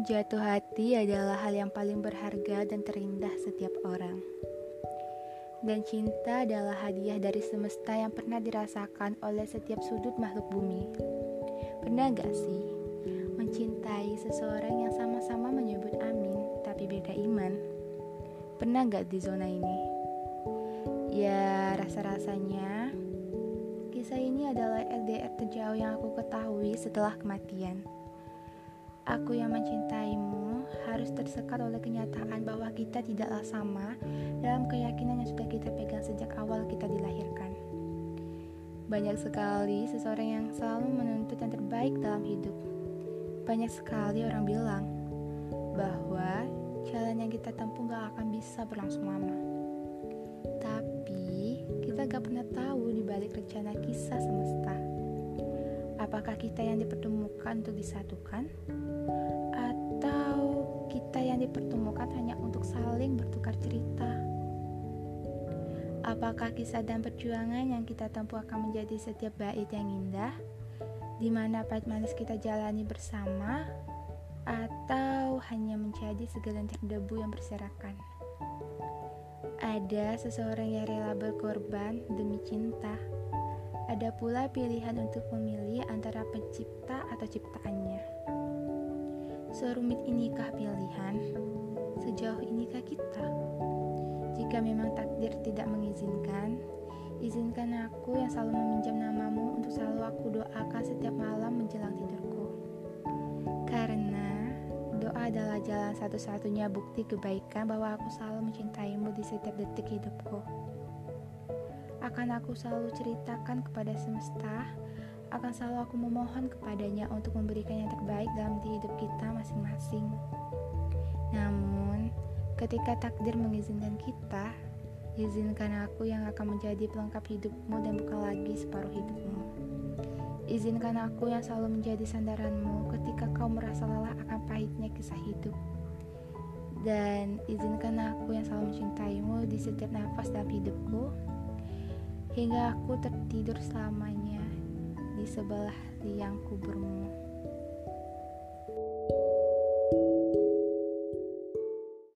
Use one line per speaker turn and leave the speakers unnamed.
Jatuh hati adalah hal yang paling berharga dan terindah setiap orang. Dan cinta adalah hadiah dari semesta yang pernah dirasakan oleh setiap sudut makhluk bumi. Pernah gak sih mencintai seseorang yang sama-sama menyebut amin tapi beda iman? Pernah gak di zona ini? Ya, rasa-rasanya kisah ini adalah LDR terjauh yang aku ketahui setelah kematian. Aku yang mencintaimu harus tersekat oleh kenyataan bahwa kita tidaklah sama dalam keyakinan yang sudah kita pegang sejak awal kita dilahirkan. Banyak sekali seseorang yang selalu menuntut yang terbaik dalam hidup. Banyak sekali orang bilang bahwa jalan yang kita tempuh gak akan bisa berlangsung lama. Tapi kita gak pernah tahu di balik rencana kisah semesta. Apakah kita yang dipertemukan untuk disatukan? Atau kita yang dipertemukan hanya untuk saling bertukar cerita? Apakah kisah dan perjuangan yang kita tempuh akan menjadi setiap bait yang indah, di mana pahit manis kita jalani bersama, atau hanya menjadi segelintir debu yang berserakan? Ada seseorang yang rela berkorban demi cinta. Ada pula pilihan untuk memilih antara pencipta atau ciptaannya. Serumit inikah pilihan? Sejauh inikah kita? Jika memang takdir tidak mengizinkan, izinkan aku yang selalu meminjam namamu untuk selalu aku doakan setiap malam menjelang tidurku. Karena doa adalah jalan satu-satunya bukti kebaikan bahwa aku selalu mencintaimu di setiap detik hidupku. Akan aku selalu ceritakan kepada semesta akan selalu aku memohon kepadanya untuk memberikan yang terbaik dalam hidup kita masing-masing. Namun, ketika takdir mengizinkan kita, izinkan aku yang akan menjadi pelengkap hidupmu dan bukan lagi separuh hidupmu. Izinkan aku yang selalu menjadi sandaranmu ketika kau merasa lelah akan pahitnya kisah hidup. Dan izinkan aku yang selalu mencintaimu di setiap nafas dalam hidupku, hingga aku tertidur selamanya di sebelah liang kuburmu.